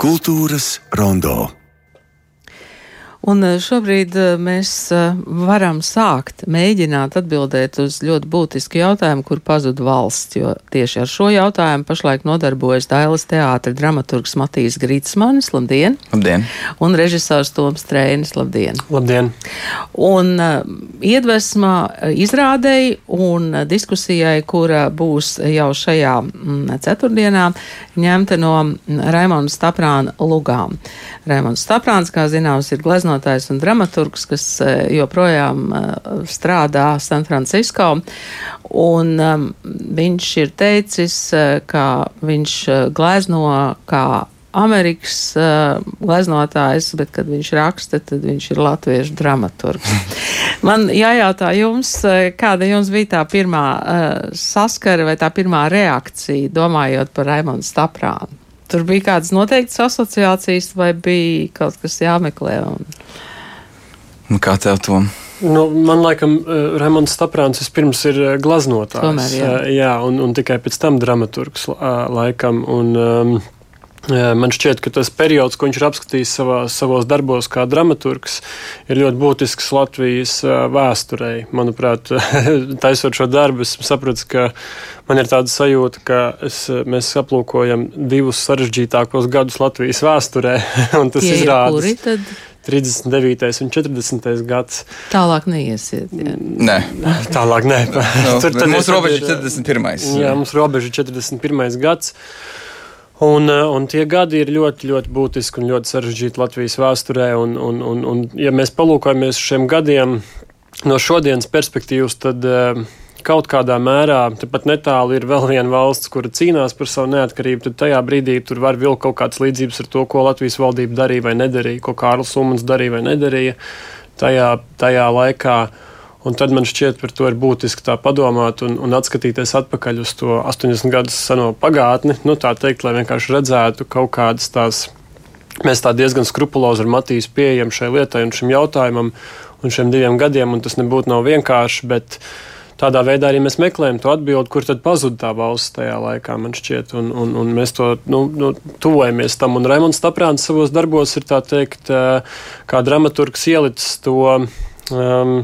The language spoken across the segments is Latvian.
Kultūras rondo. Un eh, šobrīd eh, mēs eh, varam sākt mēģināt atbildēt uz ļoti būtisku jautājumu, kur pazuda valsts, jo tieši ar šo jautājumu pašlaik nodarbojas Dailas teātra dramaturgs Matīs Grītsmanis, labdien! Labdien! Un režisors Toms Trēnis, labdien! Labdien! Un iedvesma izrādēji un diskusijai, kura būs jau šajā mm, ceturtdienā, ņemta no Raimonda Staprāna lugām. Raimonds Staprāns, kā zināms, ir glezno gleznotājs un dramaturgs, kas eh, joprojām eh, strādā San Francisco. Un um, viņš ir teicis, eh, ka viņš glezno kā Amerikas uh, gleznotājs, bet, kad viņš raksta, tad viņš ir latviešu dramaturgs. Man jājautā jums, kāda jums bija tā pirmā uh, saskara vai tā pirmā reakcija, domājot par Raimondu Staprānu? Tur bija kādas noteiktas asociācijas, vai bija kaut kas jāmeklē? Un... Nu, kā tev to? Nu, man liekas, uh, Rēmons Staprāns vispirms ir uh, glaznotājs. Tomēr, jā. Uh, jā, un, un tikai pēc tam dramaturgs laikam. Un, um, Man šķiet, ka tas periods, ko viņš ir apskatījis savā, savos darbos, kā dramaturgs, ir ļoti būtisks Latvijas vēsturei. Manuprāt, taisot šo darbu, es sapratu, ka man ir tāda sajūta, ka es, mēs aplūkojam divus sarežģītākos gadus Latvijas vēsturē. Tas izrādās. 39. un 40. gads. Tālāk neiesiet. Jā. Nē, tālāk nē. no, Tur tad mūsu robeža ir 41. Jā, mums robeža ir 41. gads. Un, eh, un tie gadi ir ļoti, ļoti būtiski un ļoti sarežģīti Latvijas vēsturē. Un, un, un, un, ja mēs palūkojamies uz šiem gadiem no šodienas perspektīvas, tad uh, kaut kādā mērā tepat netālu ir vēl viena valsts, kura cīnās par savu neatkarību, tad tajā brīdī tur var vilkt kaut kādas līdzības ar to, ko Latvijas valdība darīja vai nedarīja, ko Kārlis Umans darīja vai nedarīja tajā, tajā laikā. Un tad man šķiet, par to ir būtiski tā padomāt un, un atskatīties atpakaļ uz to 80 gadus seno pagātni. Nu, tā teikt, lai vienkārši redzētu kaut kādas tās. Mēs tā diezgan skrupulozi ar Matīsu pieejam šai lietai un šim jautājumam un šiem diviem gadiem, un tas nebūtu nav vienkārši, bet tādā veidā arī mēs meklējam to atbildi, kur tad pazuda tā valsts tajā laikā, man šķiet. Un, un, un mēs to nu, nu, tuvojamies tam. Un Raimons Staprāns savos darbos ir tā teikt, kā dramaturgs ielicis to. Um,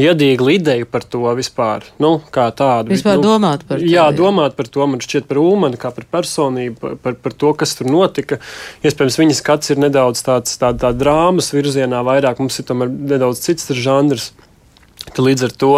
iedīgla ideja par to vispār. Nu, kā tādu. Vispār nu, domāt par to. Jā, jā, domāt par to. Man šķiet par Ulmanu, kā par personību, par, par, par to, kas tur notika. Iespējams, viņas skats ir nedaudz tāds tā, tā drāmas virzienā, vairāk mums ir tomēr nedaudz cits žanrs. Līdz ar to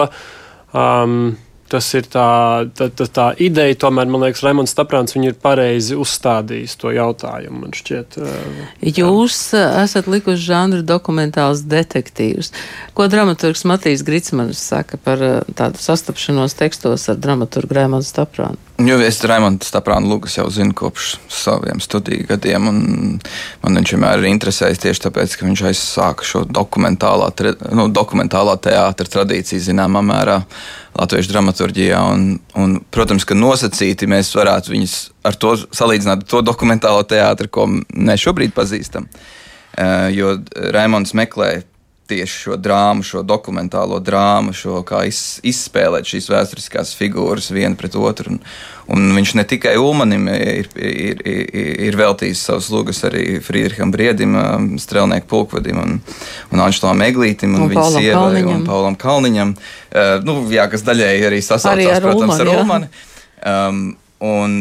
Um, Tas ir tā, tā, tā, tā ideja, tomēr, man liekas, Raimons Staprāns ir pareizi uzstādījis to jautājumu. Šķiet, uh, Jūs. Uh, esat likuši žanru dokumentāls detektīvs. Ko dramaturgs Matīs Gritsmanis saka par uh, tādu sastapšanos tekstos ar dramaturgu Raimonu Staprānu? Jo es Raimondu Staprānu Lukas jau zinu kopš saviem studiju gadiem, un man viņš vienmēr ir interesējis tieši tāpēc, ka viņš aizsāka šo dokumentālā, nu, dokumentālā teātra tradīciju zināmā mērā latviešu dramaturgijā. Un, un, protams, ka nosacīti mēs varētu viņus ar to salīdzināt to dokumentālo teātri, ko mēs šobrīd pazīstam. Uh, jo Raimonds meklē tieši šo drāmu, šo dokumentālo drāmu, šo kā iz, izspēlēt šīs vēsturiskās figūras viena pret otru. Un, un viņš ne tikai Ulmanim ir, ir, ir, ir veltījis savus lūgas arī Friedriham Briedim, um, strelnieku pulkvedim un, un Anšlam Eglītim un, un viņa sievai un Paulam Kalniņam, uh, nu, jā, kas daļēji arī sasaucās, ar protams, Ulmani, ar Ulmani. Um, un,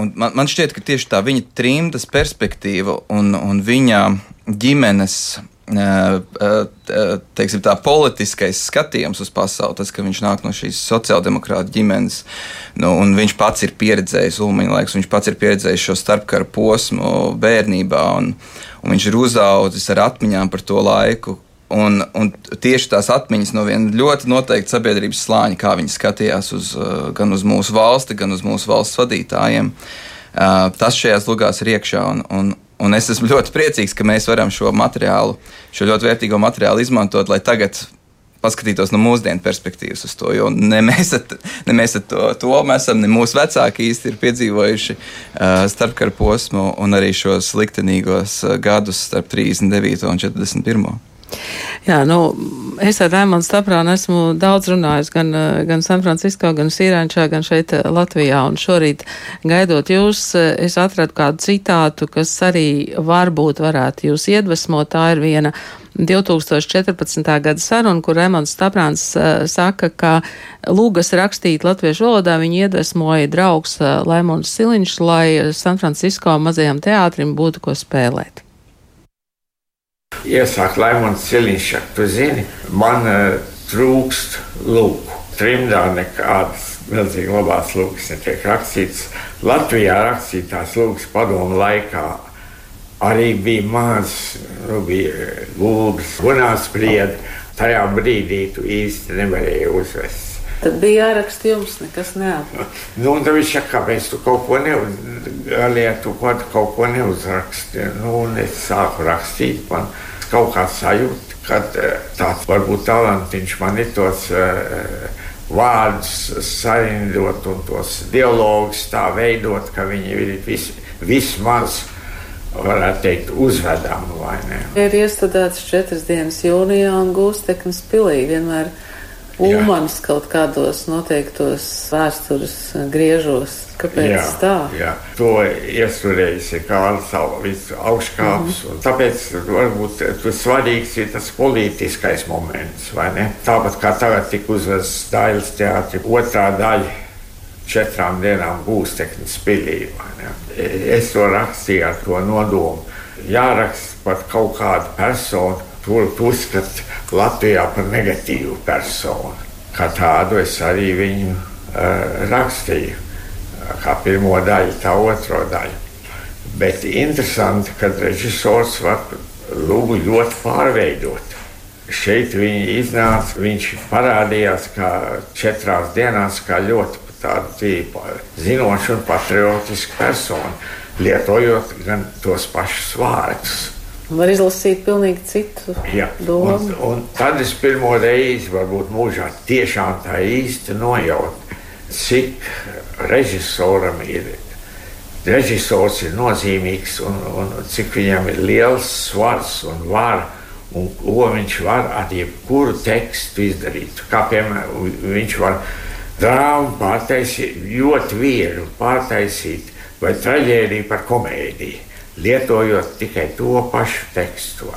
un man, man šķiet, ka tieši tā viņa trimdas perspektīva un, un viņa ģimenes teiksim, tā, politiskais skatījums uz pasauli, tas, ka viņš nāk no šīs sociāldemokrāta ģimenes, nu, un viņš pats ir pieredzējis Ulmaņa laikus, viņš pats ir pieredzējis šo starpkara posmu bērnībā, un, un viņš ir uzaudzis ar atmiņām par to laiku. Un, un tieši tās atmiņas no viena ļoti noteikta sabiedrības slāņa, kā viņi skatījās uz, gan uz mūsu valsti, gan uz mūsu valsts vadītājiem, tas šajās lugās ir iekšā. Un, un, Un es esmu ļoti priecīgs, ka mēs varam šo materiālu, šo ļoti vērtīgo materiālu izmantot, lai tagad paskatītos no mūsdienu perspektīvas uz to. Jo ne mēs, at, ne mēs to, to mēs esam, ne mūsu vecāki īsti ir piedzīvojuši uh, starpkara posmu un arī šos liktenīgos uh, gadus starp 39 un 41. Jā, nu, es ar Raimonu Staprānu esmu daudz runājis gan, gan San Francisco, gan Sīrāņšā, gan šeit Latvijā. Un šorīt, gaidot jūs, es atradu kādu citātu, kas arī varbūt varētu jūs iedvesmot. Tā ir viena 2014. gada saruna, kur Raimons Staprāns uh, saka, ka lūgas rakstīt latviešu valodā viņu iedvesmoja draugs uh, Laimons Siliņš, lai San Francisco mazajam teātrim būtu ko spēlēt. Iesāk Laimons Siliņš, tu zini, man uh, trūkst lūku. Trimdā nekādas milzīgi labās lūgas netiek rakstītas. Latvijā rakstītās lūgas padomu laikā arī bija maz, nu, bija gulbis, gunās spriedi. Tajā brīdī tu īsti nevarēji uzvest. Tad bija jāraksta jums, nekas neatbildēja. Nu, un viņš saka, kāpēc tu kaut ko neuzraksti, tu kaut, kaut ko neuzraksti. Nu, un es sāku rakstīt, man kaut kā sajūta, ka tāds varbūt talantiņš man ir tos uh, vārdus sarindot un tos dialogus tā veidot, ka viņi ir vis, vismaz varētu teikt, uzvedama vai ne. Ir iestudēts četras dienas jūnijā un gūsteknes pilī vienmēr. Ulmans kaut kādos noteiktos vēstures griežos. Kāpēc jā, tā? Jā, to iestrādājis ir Kārlis Alvis augškāps. Mm -hmm. Tāpēc varbūt tas svarīgs ir tas politiskais moments, vai ne? Tāpat kā tagad tika uzvests Dailas teātri otrā daļa četrām dienām gūstekņa spīlī. Es to rakstīju ar to nodomu. Jāraksta par kaut kādu personu, kuru uzskata Latvijā par negatīvu personu. Kā tādu es arī viņu uh, rakstīju. Kā pirmo daļu, tā otro daļu. Bet interesanti, ka režisors var lūgu ļoti pārveidot. Šeit viņi iznāca, viņš parādījās kā četrās dienās, kā ļoti tāda zinoša un patriotiska persona, lietojot gan tos pašus vārdus. Var izlasīt pilnīgi citu Jā, domu. Un, un tad es pirmo reizi, varbūt mūžā, tiešām tā īsti nojautu, cik režisoram ir. Režisors ir nozīmīgs un, un cik viņam ir liels svars un vara un ko viņš var ar jebkuru tekstu izdarīt. Kā piemēram, viņš var drāmu pārtaisīt, ļoti viegli pārtaisīt, vai traģēdiju par komēdiju. Lietojot tikai to pašu tekstu.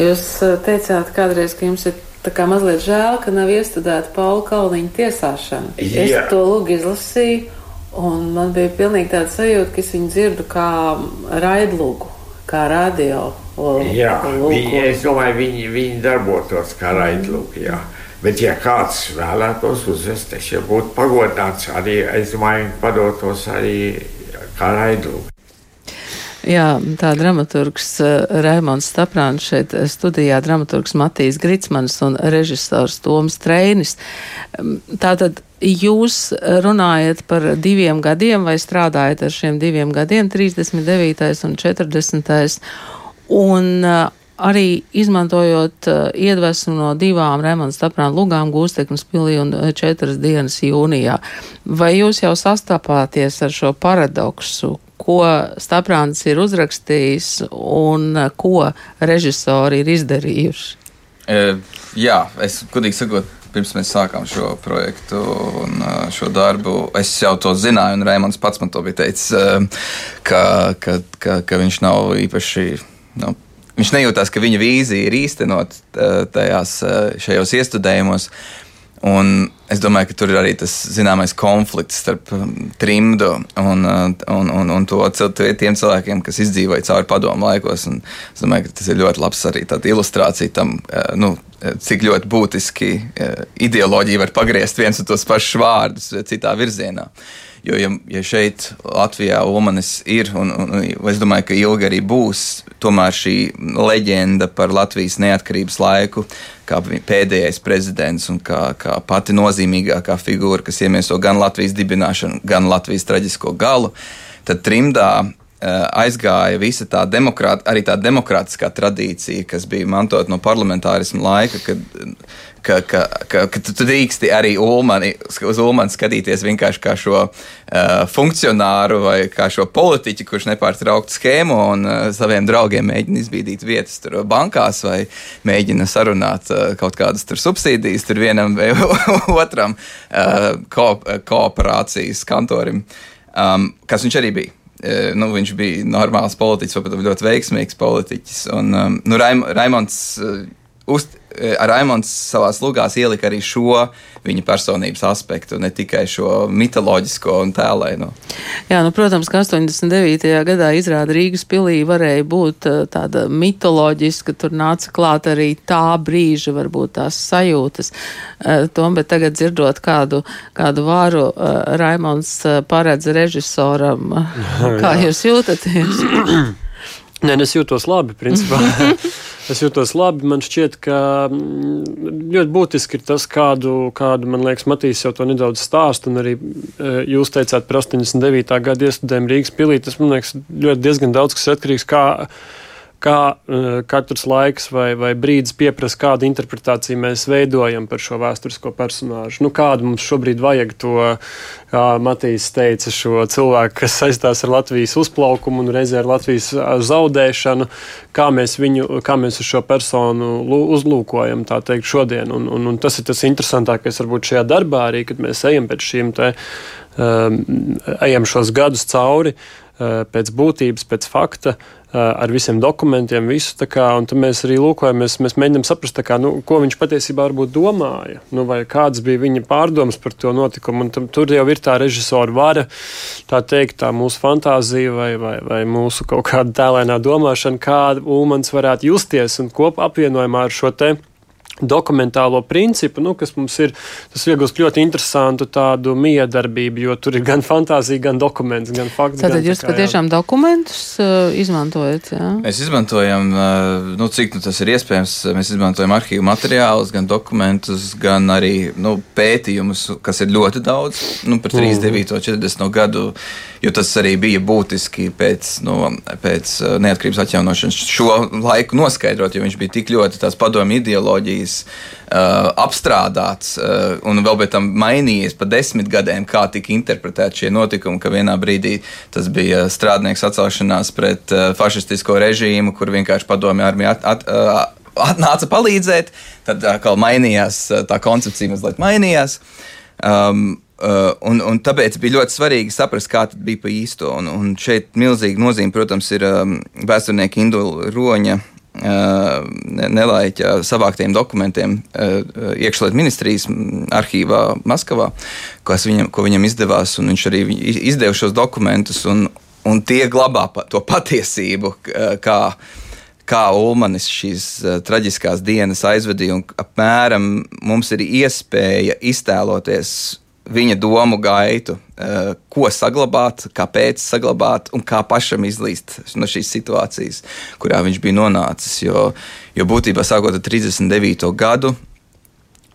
Jūs eh, teicāt, kādreiz, ka jums ir tā kā mazliet žēl, ka nav iestudēta Paula Kalniņa tiesāšana. Jā. Es to lūgu izlasīju, un man bija pilnīgi tāda sajūta, ka es viņu dzirdu kā raidlūgu, kā radio. Jā, viņi, es domāju, viņi, viņi darbotos kā raidlūgi. Jā. Bet, ja kāds vēlētos uzvest, es jau būtu pagodināts arī, es domāju, padotos arī kā raidu. Jā, tā dramaturgs uh, Raimons Staprāns šeit studijā, dramaturgs Matīs Gritsmanis un režisors Toms Treinis. Tātad jūs runājat par diviem gadiem vai strādājat ar šiem diviem gadiem, 39. un 40. Un uh, arī izmantojot iedvesmu no divām Remons Staprāna lugām Gūsteknes pilī un četras dienas jūnijā. Vai jūs jau sastapāties ar šo paradoksu, ko Staprāns ir uzrakstījis un uh, ko režisori ir izdarījuši? E, jā, es godīgi sakot, pirms mēs sākām šo projektu un šo darbu, es jau to zināju, un Raimons pats man to bija teicis, ka, ka, ka, ka viņš nav īpaši. Nu, viņš nejūtās, ka viņa vīzija ir īstenot tajās, šajos iestudējumos. Un es domāju, ka tur ir arī tas zināmais konflikts starp trimdu un, un, un, un to, tiem cilvēkiem, kas izdzīvoja cauri padomu laikos. Un es domāju, ka tas ir ļoti labs arī tāda ilustrācija tam, nu, cik ļoti būtiski ideoloģija var pagriezt viens un tos pašus vārdus citā virzienā. Uh, Jo, ja, ja šeit Latvijā Omanis ir, un, un, un es domāju, ka ilgi arī būs, tomēr šī leģenda par Latvijas neatkarības laiku, kā pēdējais prezidents un kā, kā pati nozīmīgākā figūra, kas iemieso gan Latvijas dibināšanu, gan Latvijas traģisko galu, tad trimdā aizgāja visa tā demokrāta, arī tā demokrātiskā tradīcija, kas bija mantot no parlamentārisma laika, kad, ka, ka, ka, ka tu drīksti arī Ulmani, uz Ulmani skatīties vienkārši kā šo uh, funkcionāru vai kā šo politiķu, kurš nepārtraukti skēmo un uh, saviem draugiem mēģina izbīdīt vietas tur bankās vai mēģina sarunāt uh, kaut kādas tur subsīdijas tur vienam vai otram uh, ko, kooperācijas kantorim, um, kas viņš arī bija. Eh, nu, viņš bija normāls politiķis, pat ļoti veiksmīgs politiķis. Un, um, nu, Raim, Raimons, uh, uz, Raimons savā lugās ielika arī šo viņa personības aspektu, ne tikai šo mitoloģisko un tēlēno. Jā, nu, protams, ka 89. gadā izrāda Rīgas pilī varēja būt uh, tāda mitoloģiska, tur nāca klāt arī tā brīža, varbūt tās sajūtas. Tom, bet tagad dzirdot kādu, kādu vāru, Raimons paredz režisoram Kā jūs jūtaties? Nē, es jūtos labi, principā. es jūtos labi. Man šķiet, ka mm, ļoti būtiski ir tas, kādu, kādu man liekas, Matīs jau to nedaudz stāst. Un arī e, jūs teicāt par 89. gada iestudējumu Rīgas pilī. Tas, man liekas, ļoti diezgan daudz kas atkarīgs no kā uh, katrs laiks vai, vai brīdis pieprasa, kādu interpretāciju mēs veidojam par šo vēsturisko personāžu. Nu, kādu mums šobrīd vajag to, kā Matīs teica, šo cilvēku, kas saistās ar Latvijas uzplaukumu un reizē ar Latvijas zaudēšanu, kā mēs, viņu, kā mēs šo personu uzlūkojam, teikt, šodien. Un, un, un tas ir tas interesantākais varbūt šajā darbā arī, kad mēs ejam pēc šīm te, um, ejam šos gadus cauri. Uh, pēc būtības, pēc fakta, uh, ar visiem dokumentiem, visu. Kā, un tad mēs arī lūkojamies, mēs mēģinām saprast, kā, nu, ko viņš patiesībā domāja, nu, vai kādas bija viņa pārdomas par to notikumu. Un tam, tur jau ir tā režisora vara, tā teikt, tā mūsu fantāzija vai, vai, vai mūsu kaut kāda tēlēnā domāšana, kāda Ulmans varētu justies un kopā apvienojumā ar šo te dokumentālo principu, nu, kas mums ir, tas iegūst ļoti interesantu tādu miedarbību, jo tur ir gan fantāzija, gan dokuments, gan fakts. Tātad jūs patiešām jā. dokumentus uh, izmantojat, jā? Mēs izmantojam, uh, nu, cik nu, tas ir iespējams, mēs izmantojam arhīvu materiālus, gan dokumentus, gan arī, nu, pētījumus, kas ir ļoti daudz, nu, par 39. Mm. 40. gadu, jo tas arī bija būtiski pēc, nu, pēc uh, neatkarības atjaunošanas šo laiku noskaidrot, jo viņš bija tik ļoti tās padomu ideoloģijas uh, apstrādāts uh, un vēl pēc tam mainījies pa desmit gadiem, kā tika interpretēti šie notikumi, ka vienā brīdī tas bija strādnieks atcelšanās pret uh, fašistisko režīmu, kur vienkārši padomju armija at, at, uh, atnāca palīdzēt, tad atkal mainījās tā koncepcija, mazliet mainījās. Um, Uh, un, un tāpēc bija ļoti svarīgi saprast, kā tas bija pa īsto. Un, un šeit milzīga nozīme, protams, ir um, vēsturnieka Indula Roņa nelaiķa savāktiem dokumentiem iekšlietu ministrijas arhīvā Maskavā, viņam, ko viņam izdevās. Viņš arī izdeva šos dokumentus, un, un tie glabā to patiesību, kā, kā Ulmanis šīs traģiskās dienas aizvedīja. Apmēram mums ir iespēja iztēloties viņa domu gaitu, eh, ko saglabāt, kāpēc saglabāt un kā pašam izlīst no šīs situācijas, kurā viņš bija nonācis. Jo, jo būtībā sākot ar 39. gadu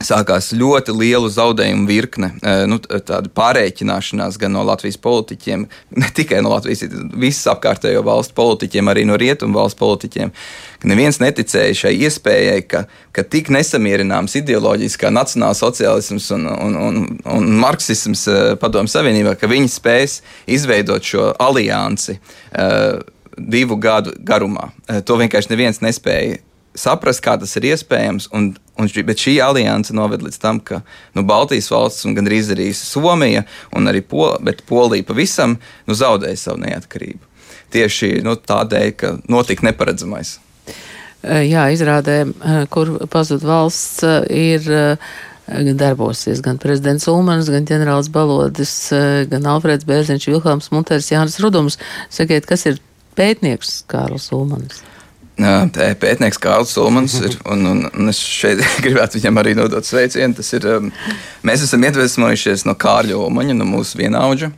sākās ļoti liela zaudējumu virkne, e, nu, tāda pārreikināšanās gan no Latvijas politiķiem, ne tikai no Latvijas, visas apkārtējo valstu politiķiem, arī no rietumu valstu politiķiem. Neviens neticēja šai iespējai, ka, ka tik nesamierināms ideoloģijas kā nacionālsociālisms un, un, un, un marksisms e, Padomu Savienībā, ka viņi spēs izveidot šo aliansi uh, divu gadu garumā. To vienkārši neviens nespēja saprast, kā tas ir iespējams. Un, un, bet šī alianse noved līdz tam, ka nu, Baltijas valsts un gandrīz arī Somija un arī Pol, Polija pavisam nu, zaudēja savu neatkarību. Tieši nu, tādēļ, ka notika neparedzamais. Jā, izrādē, kur pazud valsts, ir darbosies gan prezidents Ulmans, gan ģenerālis Balodis, gan Alfreds Bērziņš, Vilhelms Munters, Jānis Rudums. Sakiet, kas ir pētnieks Kārls Ulmans? Pētnieks Kārls Ulmans ir, un, un, un es šeit gribētu viņam arī nodot sveicienu. Ir, um, mēs esam iedvesmojušies no Kārļa Ulmaņa, no mūsu vienaudža.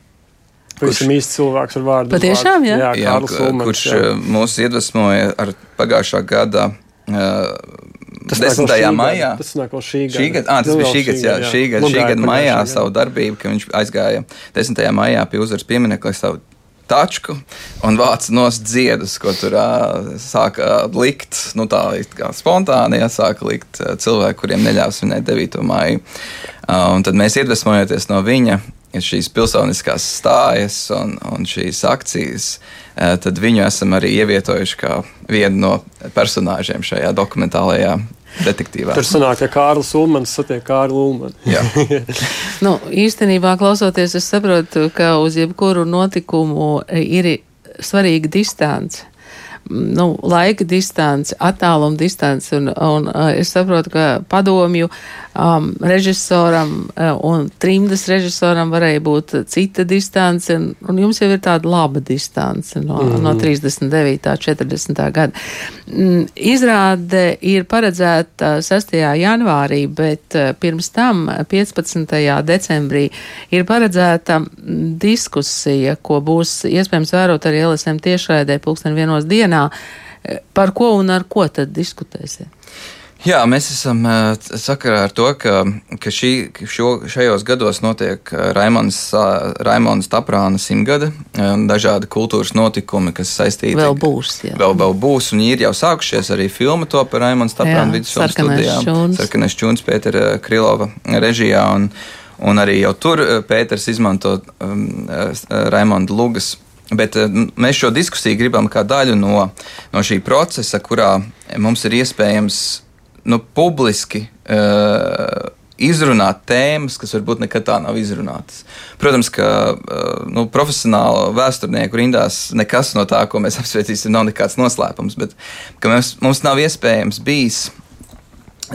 Kurš ir īsts cilvēks ar vārdu? Patiešām, jā. jā, jā Ulmans, kurš jā. mūs iedvesmoja ar pagājušā gada. Uh, Tas 10. maijā. Tas nāk no šī gada. Šī gada, ah, tas bija šī gada, jā, šī gada, šī gada maijā savu darbību, ka viņš aizgāja 10. maijā pie uzvaras pieminekļa savu tačku un vāca nost dziedus, ko tur uh, sāka likt, nu tā kā spontāni, ja sāka likt uh, cilvēki, kuriem neļāva svinēt 9. māju. Uh, un tad mēs iedvesmojoties no viņa, šīs pilsoniskās stājas un, un šīs akcijas, uh, tad viņu esam arī ievietojuši kā vienu no personāžiem šajā dokumentālajā detektīvā. Tur sanāk, ka Kārlis Ulmans satiek Kārlu Ulmanu. nu, īstenībā, klausoties, es saprotu, ka uz jebkuru notikumu ir svarīga distance nu, laika distance, attāluma distance. Un, un, es saprotu, ka padomju um, režisoram un trimdas režisoram varēja būt cita distance, un, un jums jau ir tāda laba distance no, mm -hmm. no 39. 40. gada. Mm, izrāde ir paredzēta 6. janvārī, bet pirms tam 15. decembrī ir paredzēta diskusija, ko būs iespējams vērot arī LSM tiešraidē pulksten vienos dienā dienā. Par ko un ar ko tad diskutēsiet? Jā, mēs esam sakarā ar to, ka, ka šī, šo, šajos gados notiek Raimons, Raimons Taprāna simtgada un dažādi kultūras notikumi, kas saistīti. Vēl būs, jā. Vēl, vēl būs, un ir jau sākušies arī filma to par Raimons Taprāna vidusskolas studijām. Sarkanais čūns Pētera Krilova režijā, un, un arī jau tur Pēters izmanto um, Raimonda Lugas Bet eh, mēs šo diskusiju gribam kā daļu no, no šī procesa, kurā mums ir iespējams nu, publiski uh, izrunāt tēmas, kas varbūt nekad tā nav izrunātas. Protams, ka uh, nu, profesionāla vēsturnieku rindās nekas no tā, ko mēs apsvērtīsim, nav nekāds noslēpums, bet mēs, mums nav iespējams bijis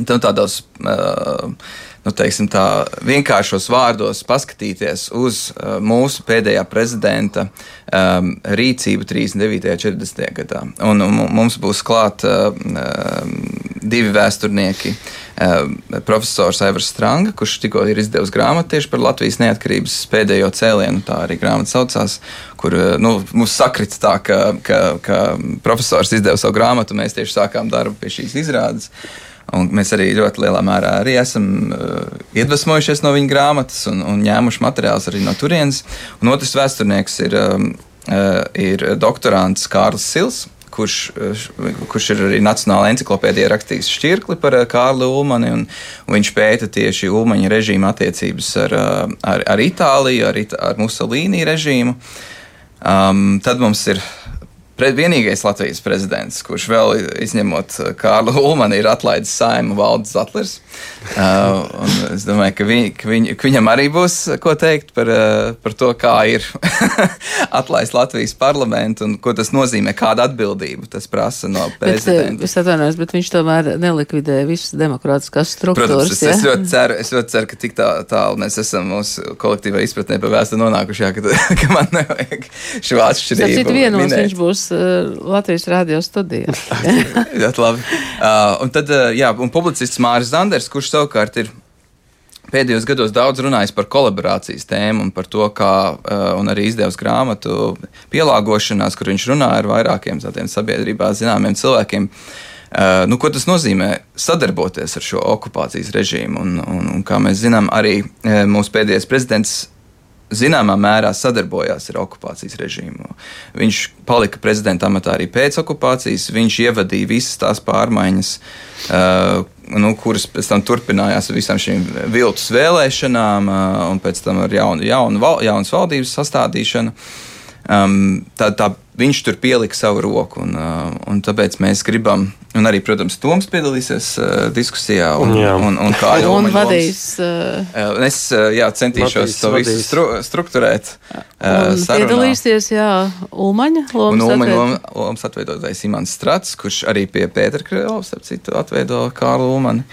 tādos. Uh, nu, teiksim, tā, vienkāršos vārdos paskatīties uz uh, mūsu pēdējā prezidenta um, rīcību 39. un 40. gadā. Un, un mums būs klāt uh, divi vēsturnieki. Uh, profesors Aivars Stranga, kurš tikko ir izdevis grāmatu tieši par Latvijas neatkarības pēdējo cēlienu, tā arī grāmata saucās, kur uh, nu, mums sakrita tā, ka, ka, ka profesors izdeva savu grāmatu, un mēs tieši sākām darbu pie šīs izrādes. Uh, Un mēs arī ļoti lielā mērā arī esam uh, iedvesmojušies no viņa grāmatas un, un ņēmuši materiālus arī no turienes. Un otrs vēsturnieks ir, um, uh, ir doktorants Kārlis Sils. Kurš, uh, kurš ir arī Nacionālajā encyklopēdijā rakstījis šķirkli par uh, Kārli Ulmani, un, un viņš pēta tieši Ulmaņa režīma attiecības ar, uh, ar, ar Itāliju, ar, ar Musolīni režīmu. Um, tad mums ir vienīgais Latvijas prezidents, kurš vēl izņemot uh, Kārlu Ulmanu, ir atlaidis saimu valdes Zatlers. Uh, es domāju, ka, viņ, ka, viņ, ka viņam arī būs ko teikt par, uh, par to, kā ir atlaist Latvijas parlamentu un ko tas nozīmē, kādu atbildību tas prasa no uh, prezidenta. Bet, es atvainojos, bet viņš tomēr nelikvidē visas demokrātiskās struktūras. Protams, es, ja? es, ļoti ceru, es ļoti ceru, ka tik tā, tālu mēs esam mūsu kolektīvā izpratnē pa vēsturi nonākuši, jā, ka, ka man nevajag šo atšķirību. Citu vienos viņš būs uh, Latvijas radio studijā. ļoti labi. Uh, un tad, uh, jā, un publicists Māris Zanders, kurš savukārt ir pēdējos gados daudz runājis par kolaborācijas tēmu un par to, kā un arī izdevusi grāmatu pielāgošanās, kur viņš runā ar vairākiem tādiem sabiedrībā zināmiem cilvēkiem. Nu, ko tas nozīmē sadarboties ar šo okupācijas režīmu? Un, un, un, kā mēs zinām, arī mūsu pēdējais prezidents zināmā mērā sadarbojās ar okupācijas režīmu. Viņš palika prezidenta amatā arī pēc okupācijas, viņš ievadīja visas tās pārmaiņas, uh, nu, kuras pēc tam turpinājās ar visām šīm viltus vēlēšanām, uh, un pēc tam ar jaunu, jaunu, jaunas valdības sastādīšanu. Um, tā, tā viņš tur pielika savu roku. Un, uh, un tāpēc mēs gribam, un arī, protams, Toms piedalīsies uh, diskusijā. Un, jā. un, un kā jau un vadīs. Uh, uh, es jā, centīšos to visu stru, strukturēt. Uh, piedalīsies, jā, Ulmaņa. Un Ulmaņa lomas atveidotājs Imants Strats, kurš arī pie Pētera Krilovs, ap citu, atveido Kārlu Ulmani.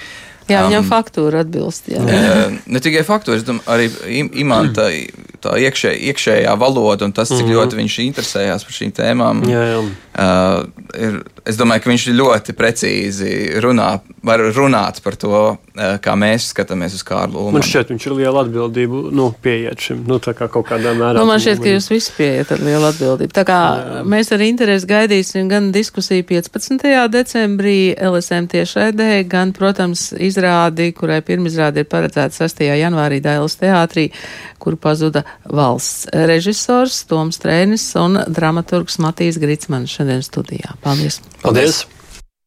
Jā, viņam um, faktūra atbilst. Jā. ne tikai faktūra, es domāju, arī imanta tā iekšē, iekšējā valoda un tas, cik mm -hmm. ļoti viņš interesējās par šīm tēmām. Jā, jā. Uh, ir, es domāju, ka viņš ļoti precīzi runā, var runāt par to, uh, kā mēs skatāmies uz Kārlu. Ulmanu. Man šķiet, viņš ir liela atbildība nu, pieiet šim, nu, tā kā kaut kādā mērā. Nu, man šķiet, ka jūs visi pieiet ar lielu atbildību. Tā kā jā. mēs ar interesi gaidīsim gan diskusiju 15. decembrī LSM tiešraidē, gan, protams, izrādi, kurai pirmizrādi ir paredzēta 6. janvārī Dailas teātrī, kur pazuda valsts režisors Toms Trēnis un dramaturgs Matīs Gritsmanis šodien studijā. Paldies! Paldies!